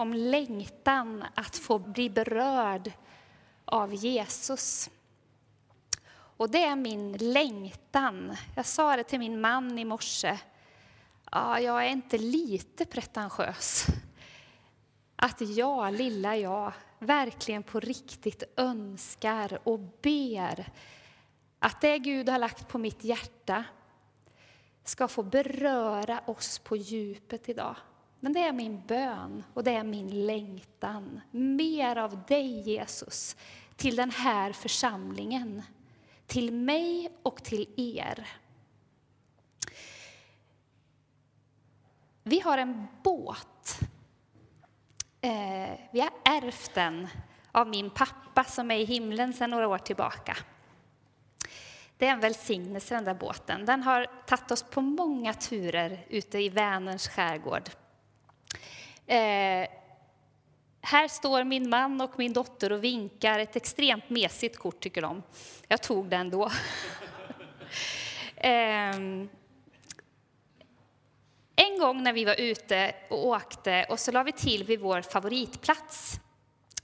om längtan att få bli berörd av Jesus. Och det är min längtan. Jag sa det till min man i morse. Ja, jag är inte lite pretentiös. Att jag, lilla jag, verkligen på riktigt önskar och ber att det Gud har lagt på mitt hjärta ska få beröra oss på djupet idag. Men det är min bön och det är min längtan. Mer av dig, Jesus, till den här församlingen. Till mig och till er. Vi har en båt. Eh, vi har ärvt den av min pappa som är i himlen sedan några år tillbaka. Det är en välsignelse den där båten. Den har tagit oss på många turer ute i Vänerns skärgård. Eh, här står min man och min dotter och vinkar. Ett extremt mesigt kort tycker de. Jag tog den då. eh, en gång när vi var ute och åkte och så la vi till vid vår favoritplats.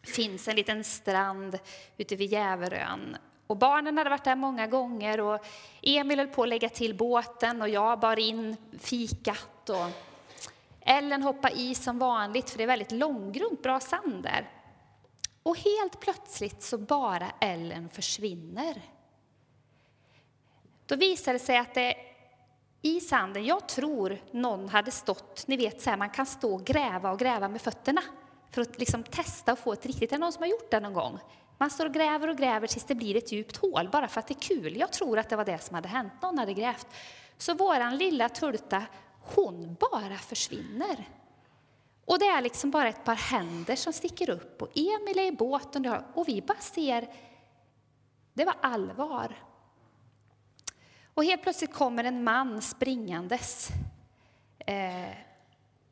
Det finns en liten strand ute vid Jäverön och barnen hade varit där många gånger och Emil höll på att lägga till båten och jag bar in fikat. Och Ellen hoppade i som vanligt för det är väldigt långgrunt, bra sand där. Och helt plötsligt så bara Ellen försvinner. Då visar det sig att det i sanden, jag tror någon hade stått, ni vet så här, man kan stå och gräva och gräva med fötterna för att liksom testa och få ett riktigt, är det någon som har gjort det någon gång? Man står och gräver och gräver tills det blir ett djupt hål, bara för att det är kul. Jag tror att det var det som hade hänt, någon hade grävt. Så våran lilla Tulta, hon bara försvinner. Och det är liksom bara ett par händer som sticker upp och Emil är i båten och vi bara ser, det var allvar. Och helt plötsligt kommer en man springandes. Eh,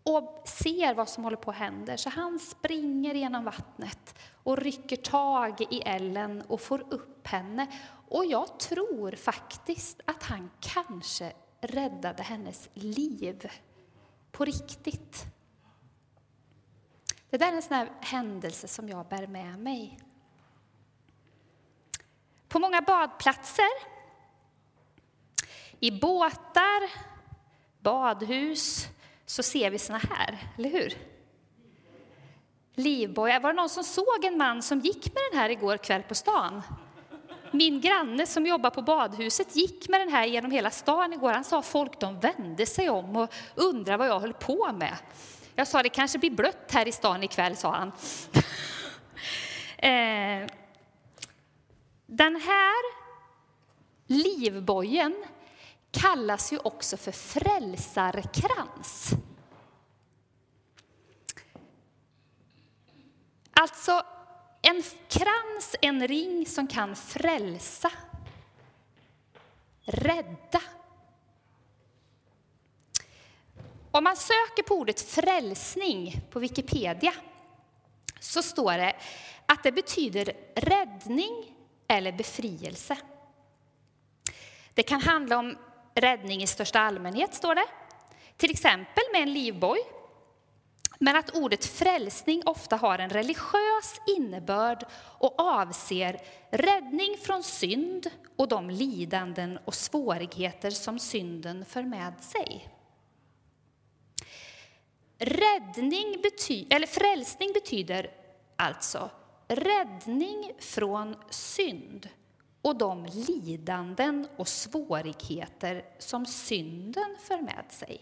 och ser vad som håller på att hända. Så han springer genom vattnet och rycker tag i Ellen och får upp henne. Och jag tror faktiskt att han kanske räddade hennes liv på riktigt. Det där är en sån här händelse som jag bär med mig. På många badplatser, i båtar, badhus, så ser vi såna här, eller hur? Livboja. Var det någon som såg en man som gick med den här igår kväll på stan? Min granne som jobbar på badhuset gick med den här genom hela stan igår. Han sa folk de vände sig om och undrade vad jag höll på med. Jag sa det kanske blir blött här i stan ikväll, sa han. Eh, den här livbojen kallas ju också för frälsarkrans. Alltså en krans, en ring som kan frälsa, rädda. Om man söker på ordet frälsning på Wikipedia så står det att det betyder räddning eller befrielse. Det kan handla om räddning i största allmänhet, står det. Till exempel med en livboj. Men att ordet frälsning ofta har en religiös innebörd och avser räddning från synd och de lidanden och svårigheter som synden för med sig. Räddning bety eller frälsning betyder alltså räddning från synd och de lidanden och svårigheter som synden för med sig.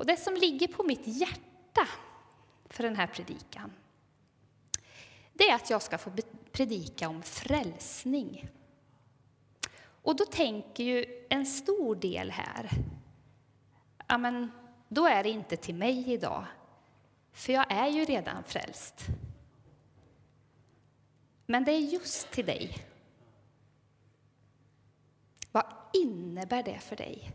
Och det som ligger på mitt hjärta för den här predikan, det är att jag ska få predika om frälsning. Och då tänker ju en stor del här, ja men då är det inte till mig idag, för jag är ju redan frälst. Men det är just till dig. Vad innebär det för dig?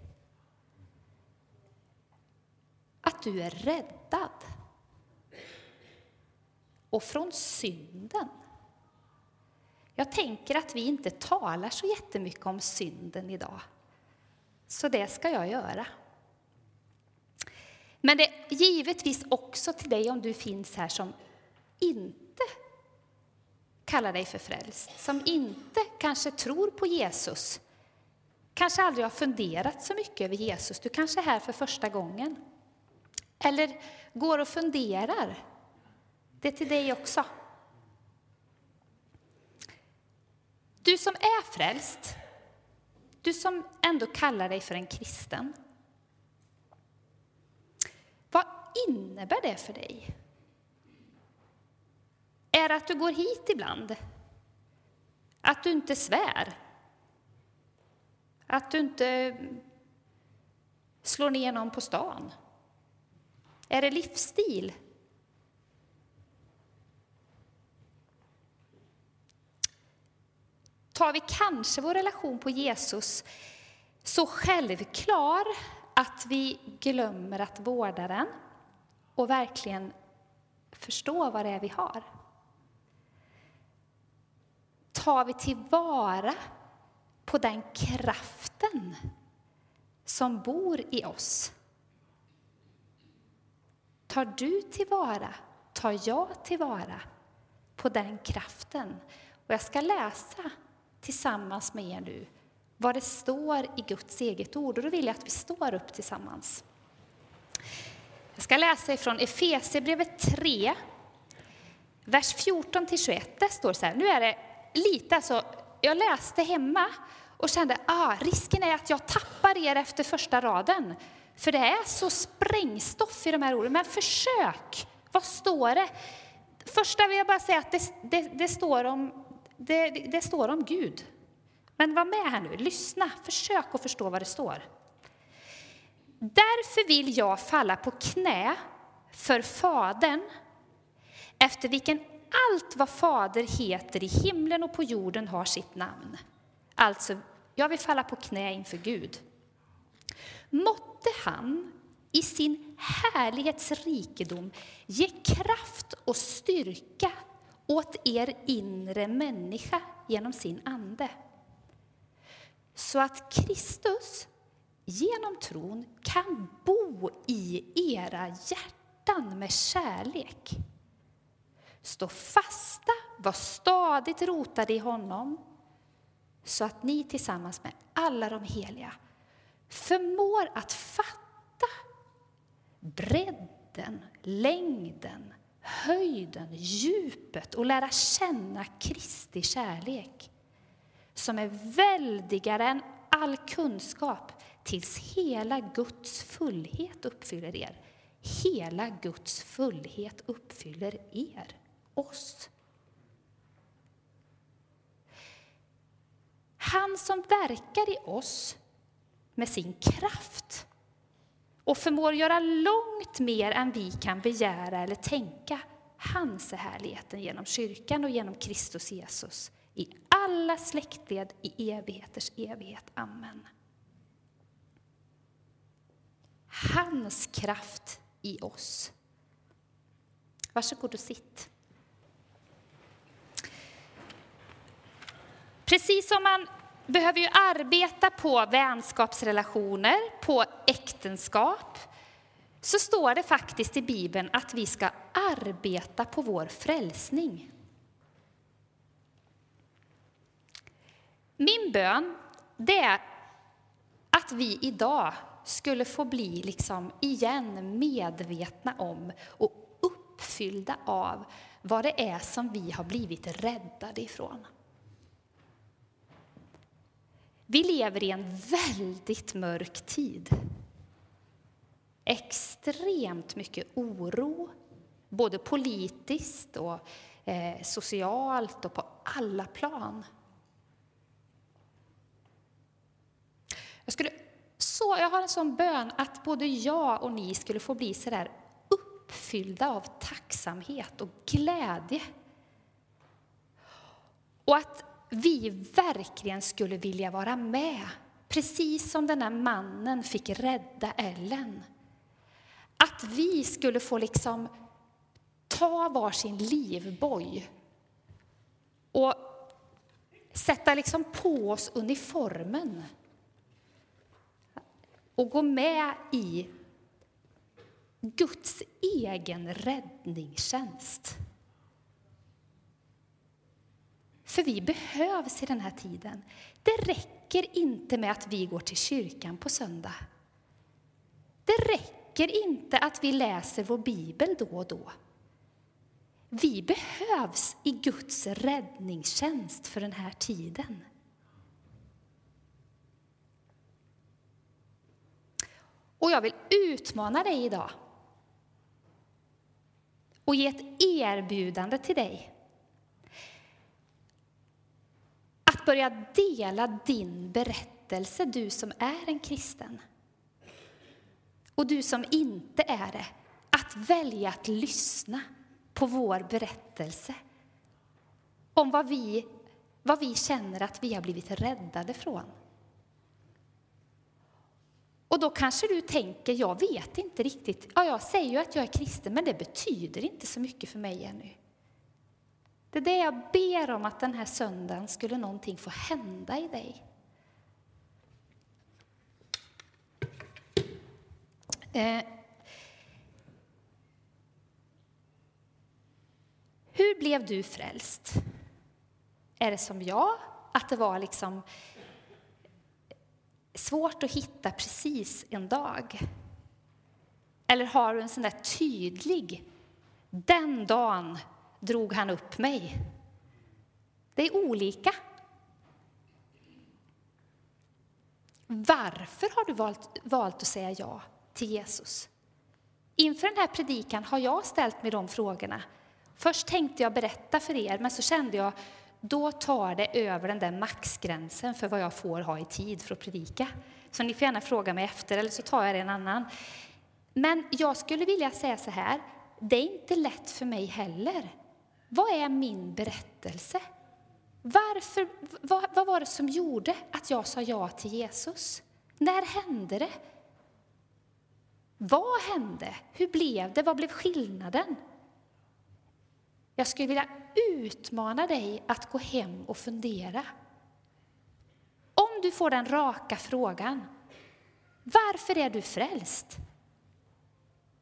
Att du är räddad. Och från synden. Jag tänker att vi inte talar så jättemycket om synden idag. Så det ska jag göra. Men det är givetvis också till dig om du finns här som inte kallar dig för frälst, som inte kanske tror på Jesus, kanske aldrig har funderat så mycket över Jesus. Du kanske är här för första gången. Eller går och funderar. Det är till dig också. Du som är frälst, du som ändå kallar dig för en kristen. Vad innebär det för dig? Är det att du går hit ibland? Att du inte svär? Att du inte slår ner någon på stan? Är det livsstil? Tar vi kanske vår relation på Jesus så självklar att vi glömmer att vårda den och verkligen förstå vad det är vi har? Tar vi tillvara på den kraften som bor i oss? Tar du tillvara, tar jag tillvara på den kraften? Och jag ska läsa tillsammans med er nu vad det står i Guds eget ord. Och då vill jag att vi står upp tillsammans. Jag ska läsa ifrån Efesierbrevet 3, vers 14 21. Där står så här, nu är det lite alltså, jag läste hemma och kände ah, risken är att jag tappar er efter första raden. För det är så sprängstoff i de här orden. Men försök! Vad står det? Första vill jag bara säga att det, det, det står, om, det, det står om Gud. Men var med här nu, lyssna, försök att förstå vad det står. Därför vill jag falla på knä för Fadern, efter vilken allt vad Fader heter i himlen och på jorden har sitt namn. Alltså, jag vill falla på knä inför Gud. Måtte han i sin härlighets rikedom ge kraft och styrka åt er inre människa genom sin ande. Så att Kristus genom tron kan bo i era hjärtan med kärlek. Stå fasta, var stadigt rotade i honom så att ni tillsammans med alla de heliga förmår att fatta bredden, längden, höjden, djupet och lära känna Kristi kärlek som är väldigare än all kunskap tills hela Guds fullhet uppfyller er. Hela Guds fullhet uppfyller er, oss. Han som verkar i oss med sin kraft och förmår göra långt mer än vi kan begära eller tänka. Hans är härligheten genom kyrkan och genom Kristus Jesus i alla släktled i evigheters evighet. Amen. Hans kraft i oss. Varsågod och sitt. Precis som man behöver ju arbeta på vänskapsrelationer, på äktenskap, så står det faktiskt i Bibeln att vi ska arbeta på vår frälsning. Min bön det är att vi idag skulle få bli liksom igen medvetna om och uppfyllda av vad det är som vi har blivit räddade ifrån. Vi lever i en väldigt mörk tid. Extremt mycket oro, både politiskt och eh, socialt och på alla plan. Jag, skulle, så, jag har en sån bön att både jag och ni skulle få bli så där uppfyllda av tacksamhet och glädje. Och att vi verkligen skulle vilja vara med, precis som den här mannen fick rädda Ellen. Att vi skulle få liksom ta varsin livboj och sätta liksom på oss uniformen och gå med i Guds egen räddningstjänst. För vi behövs i den här tiden. Det räcker inte med att vi går till kyrkan på söndag. Det räcker inte att vi läser vår bibel då och då. Vi behövs i Guds räddningstjänst för den här tiden. Och jag vill utmana dig idag och ge ett erbjudande till dig. Att börja dela din berättelse, du som är en kristen. Och du som inte är det, att välja att lyssna på vår berättelse om vad vi, vad vi känner att vi har blivit räddade från. Och då kanske du tänker, jag vet inte riktigt. Ja, jag säger ju att jag är kristen, men det betyder inte så mycket för mig ännu. Det är det jag ber om att den här söndagen skulle någonting få hända i dig. Eh. Hur blev du frälst? Är det som jag, att det var liksom svårt att hitta precis en dag? Eller har du en sån där tydlig, den dagen drog han upp mig? Det är olika. Varför har du valt, valt att säga ja till Jesus? Inför den här predikan har jag ställt mig de frågorna. Först tänkte jag berätta för er, men så kände jag då tar det över den där maxgränsen för vad jag får ha i tid för att predika. Så ni får gärna fråga mig efter, eller så tar jag det en annan. Men jag skulle vilja säga så här, det är inte lätt för mig heller. Vad är min berättelse? Varför, vad, vad var det som gjorde att jag sa ja till Jesus? När hände det? Vad hände? Hur blev det? Vad blev skillnaden? Jag skulle vilja utmana dig att gå hem och fundera. Om du får den raka frågan, varför är du frälst?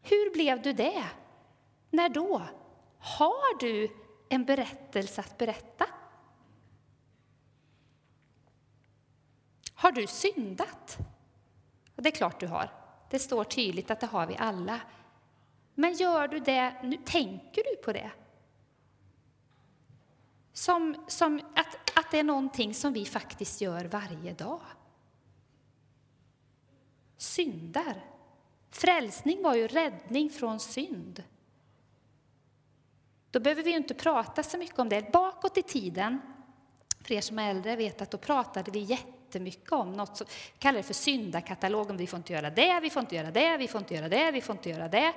Hur blev du det? När då? Har du en berättelse att berätta? Har du syndat? Det är klart du har. Det står tydligt att det har vi alla. Men gör du det, nu tänker du på det? Som, som att, att det är någonting som vi faktiskt gör varje dag. Syndar. Frälsning var ju räddning från synd. Då behöver vi inte prata så mycket om det. Bakåt i tiden, för er som är äldre vet att då pratade vi jättemycket om något som kallar det för syndakatalogen. Vi får inte göra det, vi får inte göra det, vi får inte göra det, vi får inte göra det.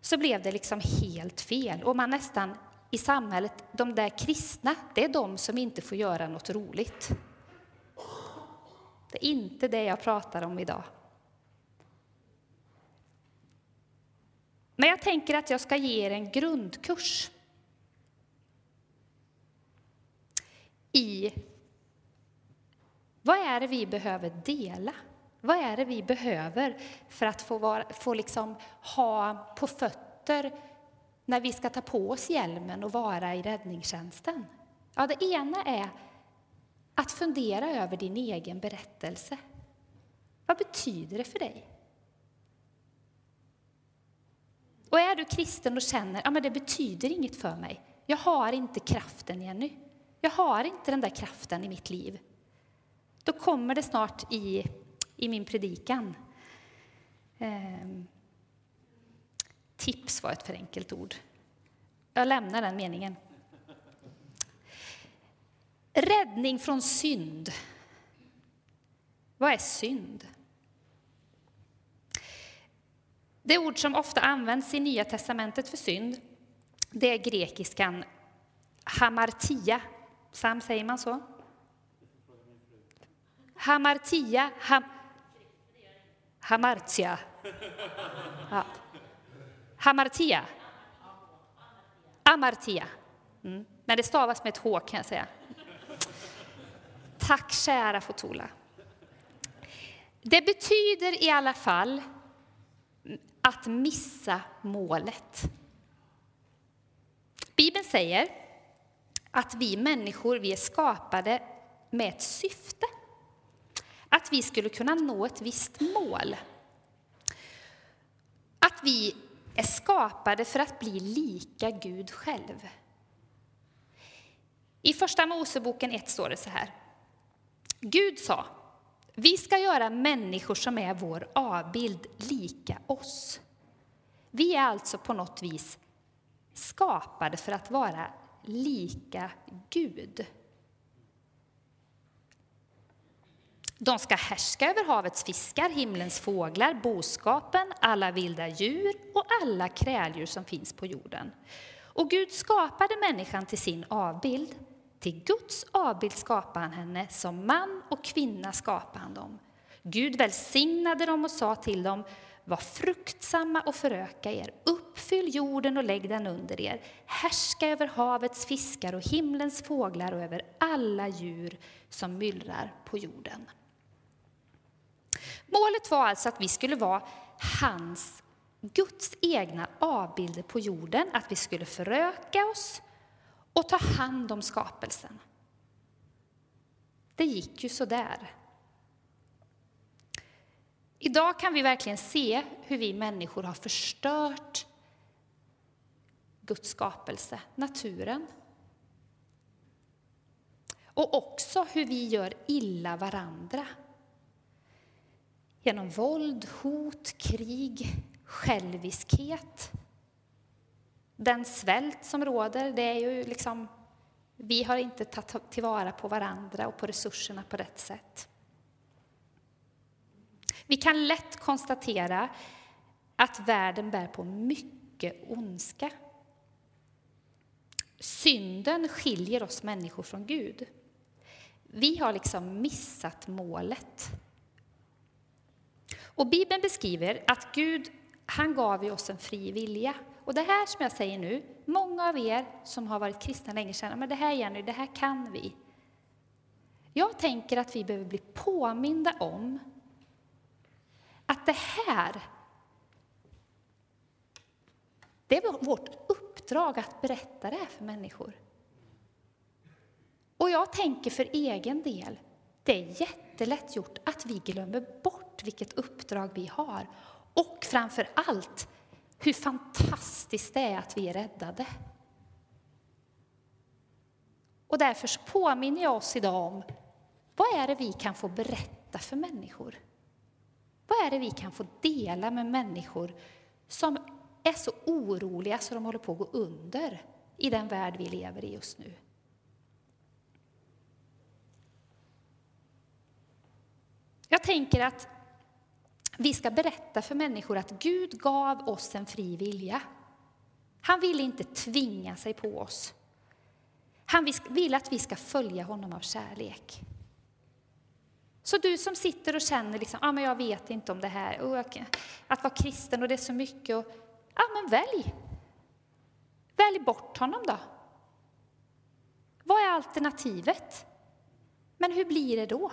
Så blev det liksom helt fel och man nästan i samhället, de där kristna, det är de som inte får göra något roligt. Det är inte det jag pratar om idag. Men jag tänker att jag ska ge er en grundkurs i vad är det vi behöver dela? Vad är det vi behöver för att få, vara, få liksom ha på fötter när vi ska ta på oss hjälmen och vara i räddningstjänsten? Ja, det ena är att fundera över din egen berättelse. Vad betyder det för dig? Och är du kristen och känner att ja, det betyder inget för mig, jag har inte kraften Jenny, jag har inte den där kraften i mitt liv. Då kommer det snart i, i min predikan. Eh, tips var ett för enkelt ord. Jag lämnar den meningen. Räddning från synd. Vad är synd? Det ord som ofta används i Nya testamentet för synd, det är grekiskan hamartia. Sam, säger man så? Hamartia, ham, hamartia. Ja. Hamartia. Amartia. Mm. Men det stavas med ett H kan jag säga. Tack kära Fotola. Det betyder i alla fall att missa målet. Bibeln säger att vi människor vi är skapade med ett syfte. Att vi skulle kunna nå ett visst mål. Att vi är skapade för att bli lika Gud själv. I Första Moseboken 1 står det så här. Gud sa, vi ska göra människor som är vår avbild lika oss. Vi är alltså på något vis skapade för att vara lika Gud. De ska härska över havets fiskar, himlens fåglar, boskapen, alla vilda djur och alla kräldjur som finns på jorden. Och Gud skapade människan till sin avbild. Till Guds avbild skapade han henne, som man och kvinna skapade han dem. Gud välsignade dem och sa till dem, var fruktsamma och föröka er, uppfyll jorden och lägg den under er, härska över havets fiskar och himlens fåglar och över alla djur som myllrar på jorden. Målet var alltså att vi skulle vara hans, Guds egna avbilder på jorden, att vi skulle föröka oss och ta hand om skapelsen. Det gick ju så där. Idag kan vi verkligen se hur vi människor har förstört Guds skapelse, naturen. Och också hur vi gör illa varandra. Genom våld, hot, krig, själviskhet. Den svält som råder, det är ju liksom... Vi har inte tagit tillvara på varandra och på resurserna på rätt sätt. Vi kan lätt konstatera att världen bär på mycket ondska. Synden skiljer oss människor från Gud. Vi har liksom missat målet. Och Bibeln beskriver att Gud han gav oss en fri vilja. Och det här som jag säger nu, många av er som har varit kristna länge känner men det här Jenny, det här kan vi. Jag tänker att vi behöver bli påminda om att det här, det är vårt uppdrag att berätta det här för människor. Och jag tänker för egen del, det är jättelätt gjort att vi glömmer bort vilket uppdrag vi har. Och framför allt, hur fantastiskt det är att vi är räddade. Och därför påminner jag oss idag om vad är det vi kan få berätta för människor. Vad är det vi kan få dela med människor som är så oroliga så de håller på att gå under i den värld vi lever i just nu? Jag tänker att vi ska berätta för människor att Gud gav oss en fri vilja. Han vill inte tvinga sig på oss. Han vill att vi ska följa honom av kärlek. Så du som sitter och känner liksom, ah, men jag vet inte om det här, oh, att vara kristen och det är så mycket. Och, ah, men välj! Välj bort honom då. Vad är alternativet? Men hur blir det då?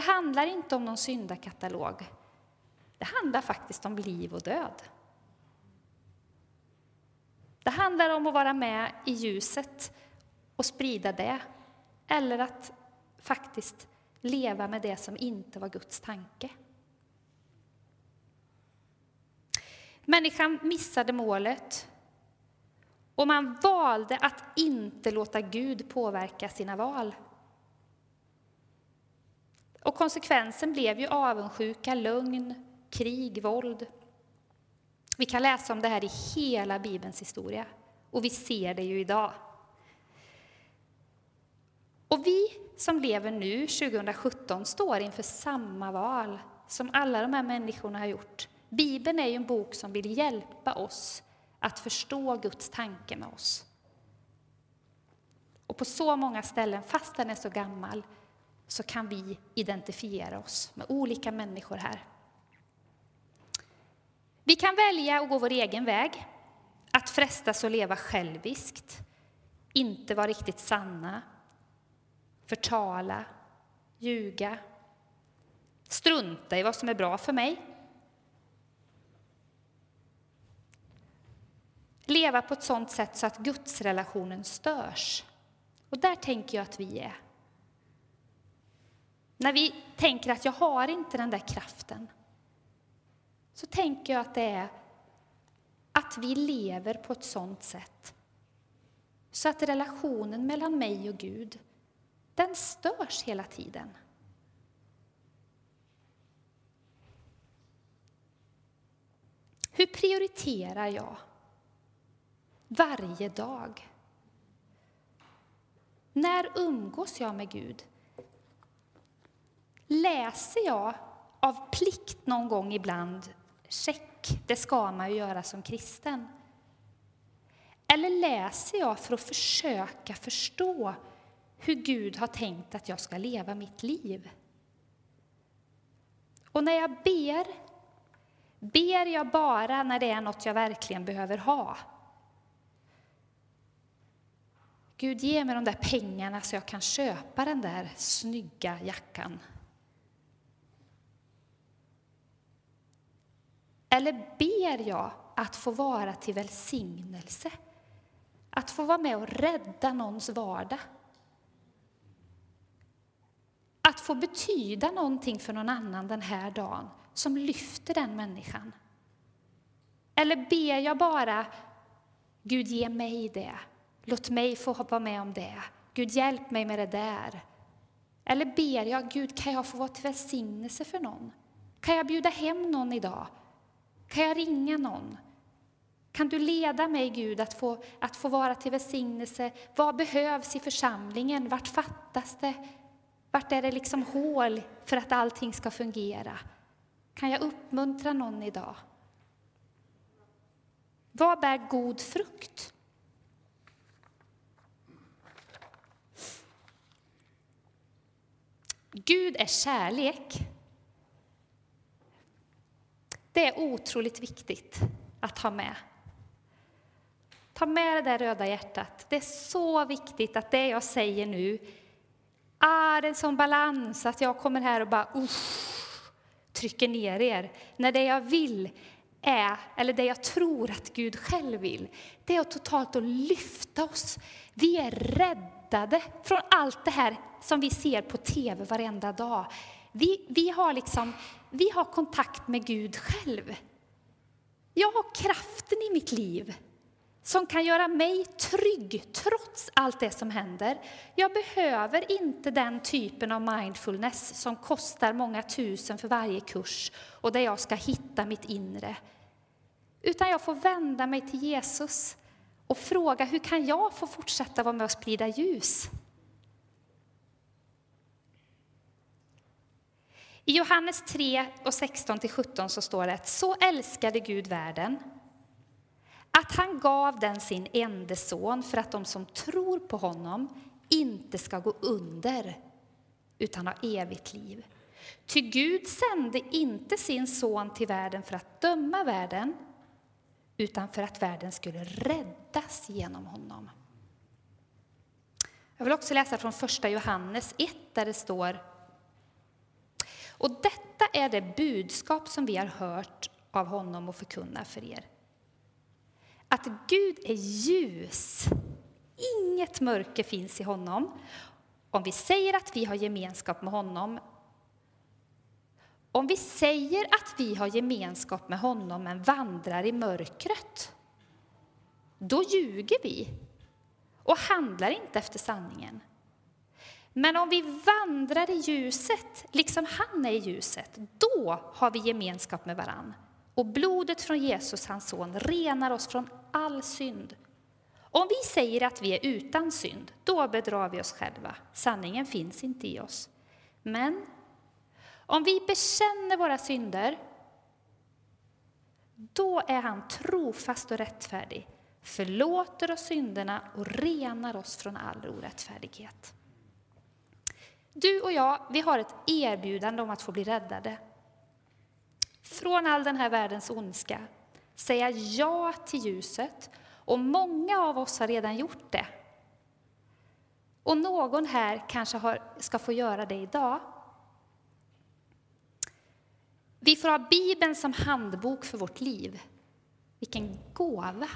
Det handlar inte om någon syndakatalog. Det handlar faktiskt om liv och död. Det handlar om att vara med i ljuset och sprida det eller att faktiskt leva med det som inte var Guds tanke. Människan missade målet och man valde att inte låta Gud påverka sina val. Och konsekvensen blev ju avundsjuka, lögn, krig, våld. Vi kan läsa om det här i hela Bibelns historia och vi ser det ju idag. Och vi som lever nu, 2017, står inför samma val som alla de här människorna har gjort. Bibeln är ju en bok som vill hjälpa oss att förstå Guds tanke med oss. Och på så många ställen, fast den är så gammal, så kan vi identifiera oss med olika människor här. Vi kan välja att gå vår egen väg, att frestas att leva själviskt, inte vara riktigt sanna, förtala, ljuga. Strunta i vad som är bra för mig. Leva på ett sådant sätt så att gudsrelationen störs. Och där tänker jag att vi är. När vi tänker att jag har inte den där kraften, så tänker jag att det är att vi lever på ett sådant sätt så att relationen mellan mig och Gud, den störs hela tiden. Hur prioriterar jag varje dag? När umgås jag med Gud? Läser jag av plikt någon gång ibland, check, det ska man ju göra som kristen. Eller läser jag för att försöka förstå hur Gud har tänkt att jag ska leva mitt liv? Och när jag ber, ber jag bara när det är något jag verkligen behöver ha. Gud, ge mig de där pengarna så jag kan köpa den där snygga jackan. Eller ber jag att få vara till välsignelse? Att få vara med och rädda någons vardag? Att få betyda någonting för någon annan den här dagen som lyfter den människan? Eller ber jag bara Gud, ge mig det. Låt mig få vara med om det. Gud, hjälp mig med det där. Eller ber jag, Gud, kan jag få vara till välsignelse för någon? Kan jag bjuda hem någon idag? Kan jag ringa någon? Kan du leda mig, Gud, att få, att få vara till välsignelse? Vad behövs i församlingen? Vart fattas det? Vart är det liksom hål för att allting ska fungera? Kan jag uppmuntra någon idag? Vad bär god frukt? Gud är kärlek. Det är otroligt viktigt att ha med. Ta med det där röda hjärtat. Det är så viktigt att det jag säger nu är en sån balans att jag kommer här och bara uff, trycker ner er. När det jag vill är, eller det jag tror att Gud själv vill, det är att totalt att lyfta oss. Vi är räddade från allt det här som vi ser på tv varenda dag. Vi, vi, har liksom, vi har kontakt med Gud själv. Jag har kraften i mitt liv som kan göra mig trygg trots allt det som händer. Jag behöver inte den typen av mindfulness som kostar många tusen för varje kurs och där jag ska hitta mitt inre. Utan jag får vända mig till Jesus och fråga hur kan jag få fortsätta vara med och sprida ljus? I Johannes 3 och 16-17 så står det att så älskade Gud världen att han gav den sin enda son för att de som tror på honom inte ska gå under utan ha evigt liv. Ty Gud sände inte sin son till världen för att döma världen utan för att världen skulle räddas genom honom. Jag vill också läsa från första Johannes 1 där det står och detta är det budskap som vi har hört av honom och förkunnar för er. Att Gud är ljus. Inget mörker finns i honom. Om vi säger att vi har gemenskap med honom om vi säger att vi har gemenskap med honom men vandrar i mörkret, då ljuger vi och handlar inte efter sanningen. Men om vi vandrar i ljuset, liksom han är i ljuset, då har vi gemenskap med varann. Och blodet från Jesus, hans son, renar oss från all synd. Om vi säger att vi är utan synd, då bedrar vi oss själva. Sanningen finns inte i oss. Men om vi bekänner våra synder, då är han trofast och rättfärdig, förlåter oss synderna och renar oss från all orättfärdighet. Du och jag, vi har ett erbjudande om att få bli räddade. Från all den här världens ondska, säga ja till ljuset. Och många av oss har redan gjort det. Och någon här kanske har, ska få göra det idag. vi får ha Bibeln som handbok för vårt liv. Vilken gåva!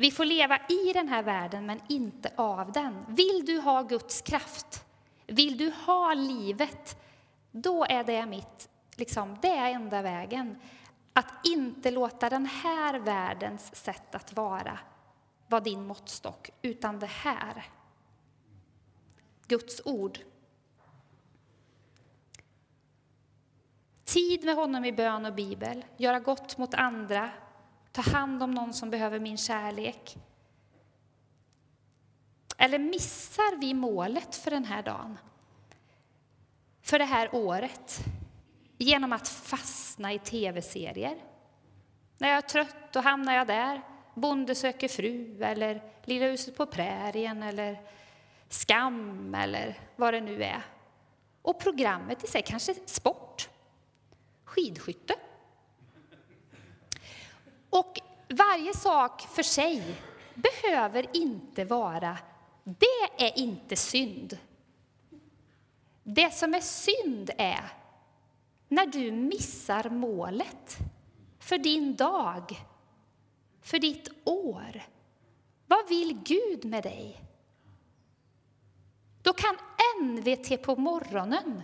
Vi får leva i den här världen, men inte av den. Vill du ha Guds kraft, vill du ha livet, då är det mitt, liksom, det är enda vägen. Att inte låta den här världens sätt att vara vara din måttstock, utan det här. Guds ord. Tid med honom i bön och bibel, göra gott mot andra, ta hand om någon som behöver min kärlek. Eller missar vi målet för den här dagen? För det här året? Genom att fastna i tv-serier. När jag är trött, då hamnar jag där. Bonde söker fru, eller Lilla huset på prärien, eller Skam, eller vad det nu är. Och programmet i sig, kanske sport, skidskytte. Och varje sak för sig behöver inte vara, det är inte synd. Det som är synd är när du missar målet för din dag, för ditt år. Vad vill Gud med dig? Då kan NVT på morgonen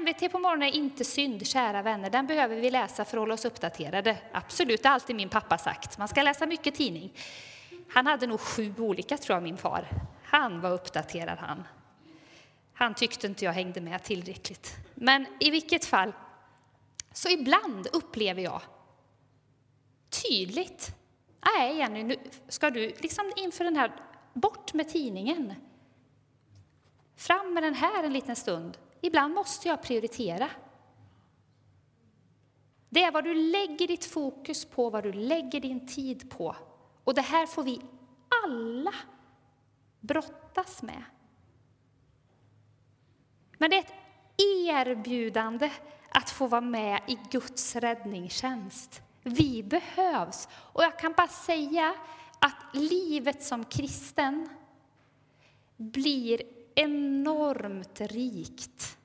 MVT på morgonen är inte synd, kära vänner. Den behöver vi läsa för att hålla oss uppdaterade. Absolut, det har alltid min pappa sagt. Man ska läsa mycket tidning. Han hade nog sju olika, tror jag, min far. Han var uppdaterad, han. Han tyckte inte jag hängde med tillräckligt. Men i vilket fall, så ibland upplever jag tydligt, nej Jenny, nu ska du liksom inför den här, bort med tidningen. Fram med den här en liten stund. Ibland måste jag prioritera. Det är vad du lägger ditt fokus på, vad du lägger din tid på. Och det här får vi alla brottas med. Men det är ett erbjudande att få vara med i Guds räddningstjänst. Vi behövs. Och jag kan bara säga att livet som kristen blir enormt rikt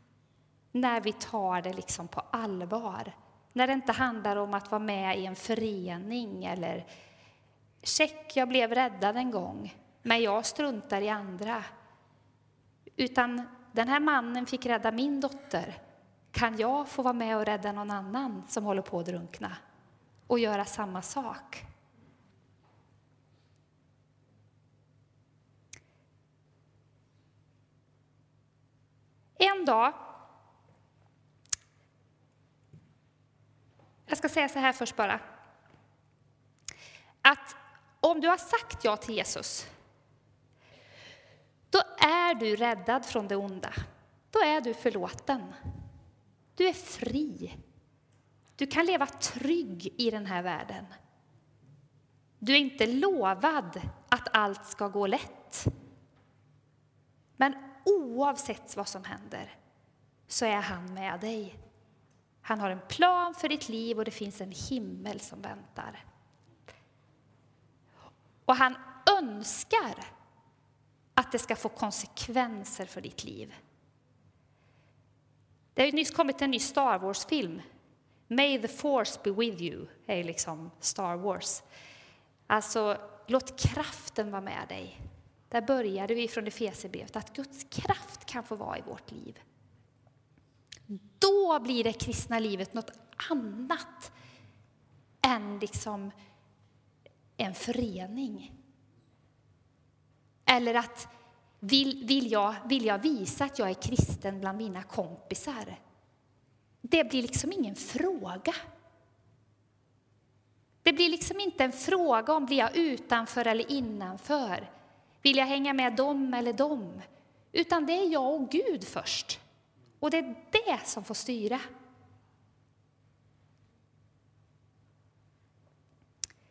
när vi tar det liksom på allvar. När det inte handlar om att vara med i en förening eller check, jag blev räddad en gång, men jag struntar i andra. Utan den här mannen fick rädda min dotter. Kan jag få vara med och rädda någon annan som håller på att drunkna och göra samma sak? En dag Jag ska säga så här först bara. Att om du har sagt ja till Jesus, då är du räddad från det onda. Då är du förlåten. Du är fri. Du kan leva trygg i den här världen. Du är inte lovad att allt ska gå lätt. Men oavsett vad som händer så är han med dig. Han har en plan för ditt liv och det finns en himmel som väntar. Och han önskar att det ska få konsekvenser för ditt liv. Det har nyss kommit en ny Star Wars-film. May the force be with you, är liksom Star Wars. Alltså, låt kraften vara med dig. Där började vi från Efesierbrevet, att Guds kraft kan få vara i vårt liv. Då blir det kristna livet något annat än liksom en förening. Eller att vill, vill, jag, vill jag visa att jag är kristen bland mina kompisar? Det blir liksom ingen fråga. Det blir liksom inte en fråga om blir jag utanför eller innanför. Vill jag hänga med dem eller dem? Utan det är jag och Gud först. Och det är det som får styra.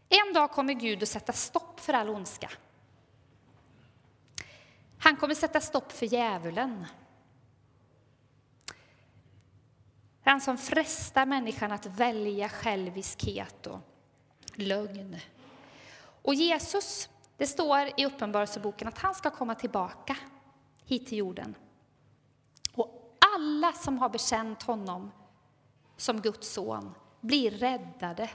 En dag kommer Gud att sätta stopp för all ondska. Han kommer sätta stopp för djävulen. Han som frestar människan att välja själviskhet och lögn. Och Jesus, det står i Uppenbarelseboken att han ska komma tillbaka hit till jorden alla som har bekänt honom som Guds son blir räddade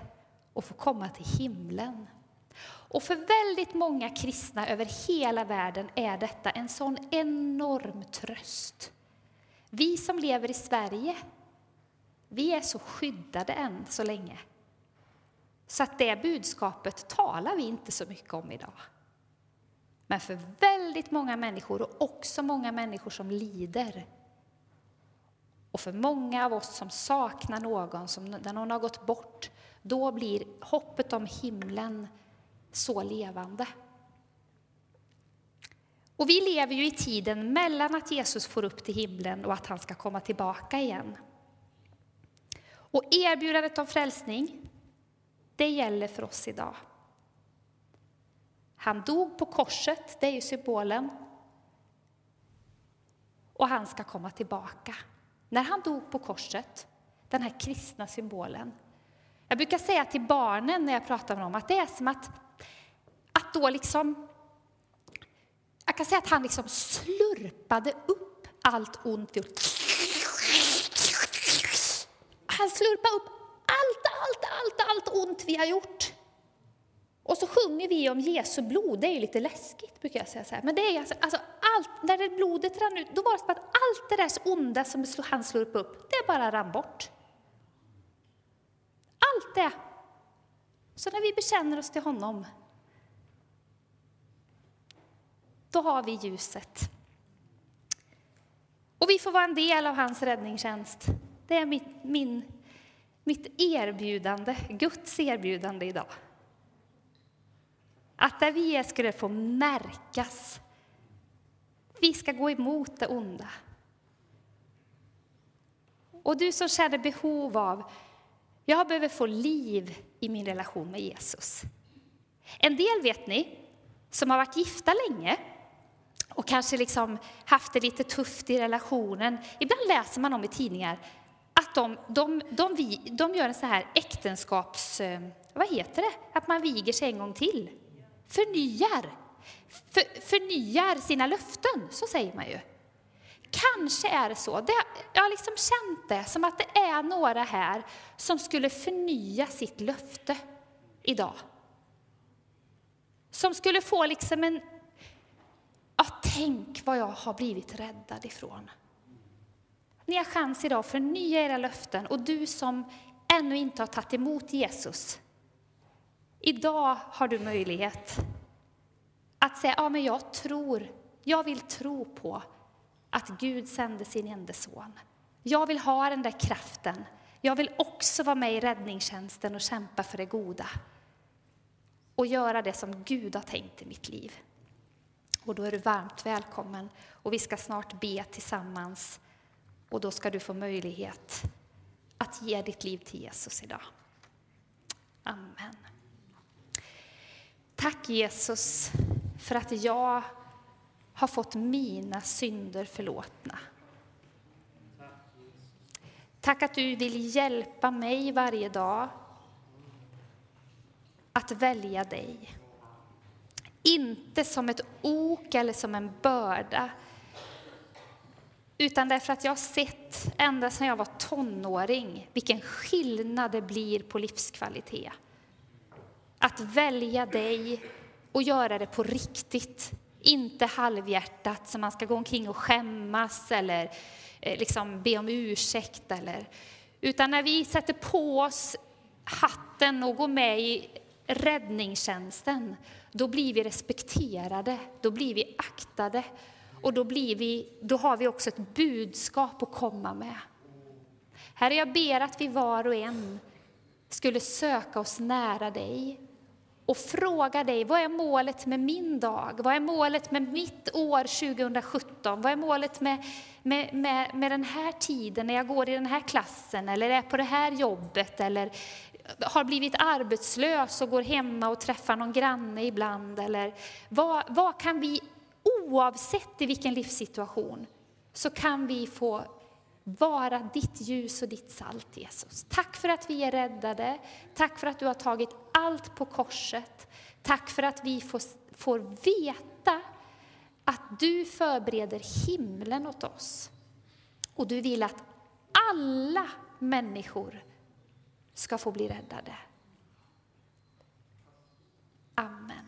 och får komma till himlen. Och för väldigt många kristna över hela världen är detta en sån enorm tröst. Vi som lever i Sverige, vi är så skyddade än så länge. Så att det budskapet talar vi inte så mycket om idag. Men för väldigt många människor, och också många människor som lider, och för många av oss som saknar någon, som, när någon har gått bort, då blir hoppet om himlen så levande. Och vi lever ju i tiden mellan att Jesus får upp till himlen och att han ska komma tillbaka igen. Och erbjudandet om frälsning, det gäller för oss idag. Han dog på korset, det är ju symbolen. Och han ska komma tillbaka. När han dog på korset, den här kristna symbolen. Jag brukar säga till barnen när jag pratar med dem att det är som att, att då liksom... Jag kan säga att han liksom slurpade upp allt ont vi gjort. Han slurpade upp allt, allt, allt, allt ont vi har gjort. Och så sjunger vi om Jesu blod, det är ju lite läskigt brukar jag säga. Så här. Men det är alltså, alltså allt, när det blodet rann ut, då var det som att allt det där onda som han slurpade upp, det bara rann bort. Allt det. Så när vi bekänner oss till honom, då har vi ljuset. Och vi får vara en del av hans räddningstjänst. Det är mitt, min, mitt erbjudande, Guds erbjudande idag. Att där vi är ska det få märkas. Vi ska gå emot det onda. Och du som känner behov av, jag behöver få liv i min relation med Jesus. En del vet ni, som har varit gifta länge och kanske liksom haft det lite tufft i relationen. Ibland läser man om i tidningar att de, de, de, de, de gör en så här äktenskaps... Eh, vad heter det? Att man viger sig en gång till förnyar, för, förnyar sina löften, så säger man ju. Kanske är det så. Det, jag har liksom känt det som att det är några här som skulle förnya sitt löfte idag. Som skulle få liksom en... Ja, tänk vad jag har blivit räddad ifrån. Ni har chans idag att förnya era löften och du som ännu inte har tagit emot Jesus, Idag har du möjlighet att säga, ja men jag tror, jag vill tro på att Gud sände sin enda son. Jag vill ha den där kraften. Jag vill också vara med i räddningstjänsten och kämpa för det goda. Och göra det som Gud har tänkt i mitt liv. Och då är du varmt välkommen och vi ska snart be tillsammans. Och då ska du få möjlighet att ge ditt liv till Jesus idag. Amen. Tack Jesus för att jag har fått mina synder förlåtna. Tack att du vill hjälpa mig varje dag att välja dig. Inte som ett ok eller som en börda, utan därför att jag har sett ända sedan jag var tonåring vilken skillnad det blir på livskvalitet. Att välja dig och göra det på riktigt. Inte halvhjärtat, så man ska gå omkring och skämmas eller eh, liksom be om ursäkt. Eller, utan när vi sätter på oss hatten och går med i räddningstjänsten, då blir vi respekterade, då blir vi aktade och då, blir vi, då har vi också ett budskap att komma med. Herre, jag ber att vi var och en skulle söka oss nära dig och fråga dig, vad är målet med min dag? Vad är målet med mitt år 2017? Vad är målet med, med, med, med den här tiden när jag går i den här klassen eller är på det här jobbet eller har blivit arbetslös och går hemma och träffar någon granne ibland? Eller vad, vad kan vi, oavsett i vilken livssituation, så kan vi få vara ditt ljus och ditt salt, Jesus. Tack för att vi är räddade. Tack för att du har tagit allt på korset. Tack för att vi får, får veta att du förbereder himlen åt oss. Och du vill att alla människor ska få bli räddade. Amen.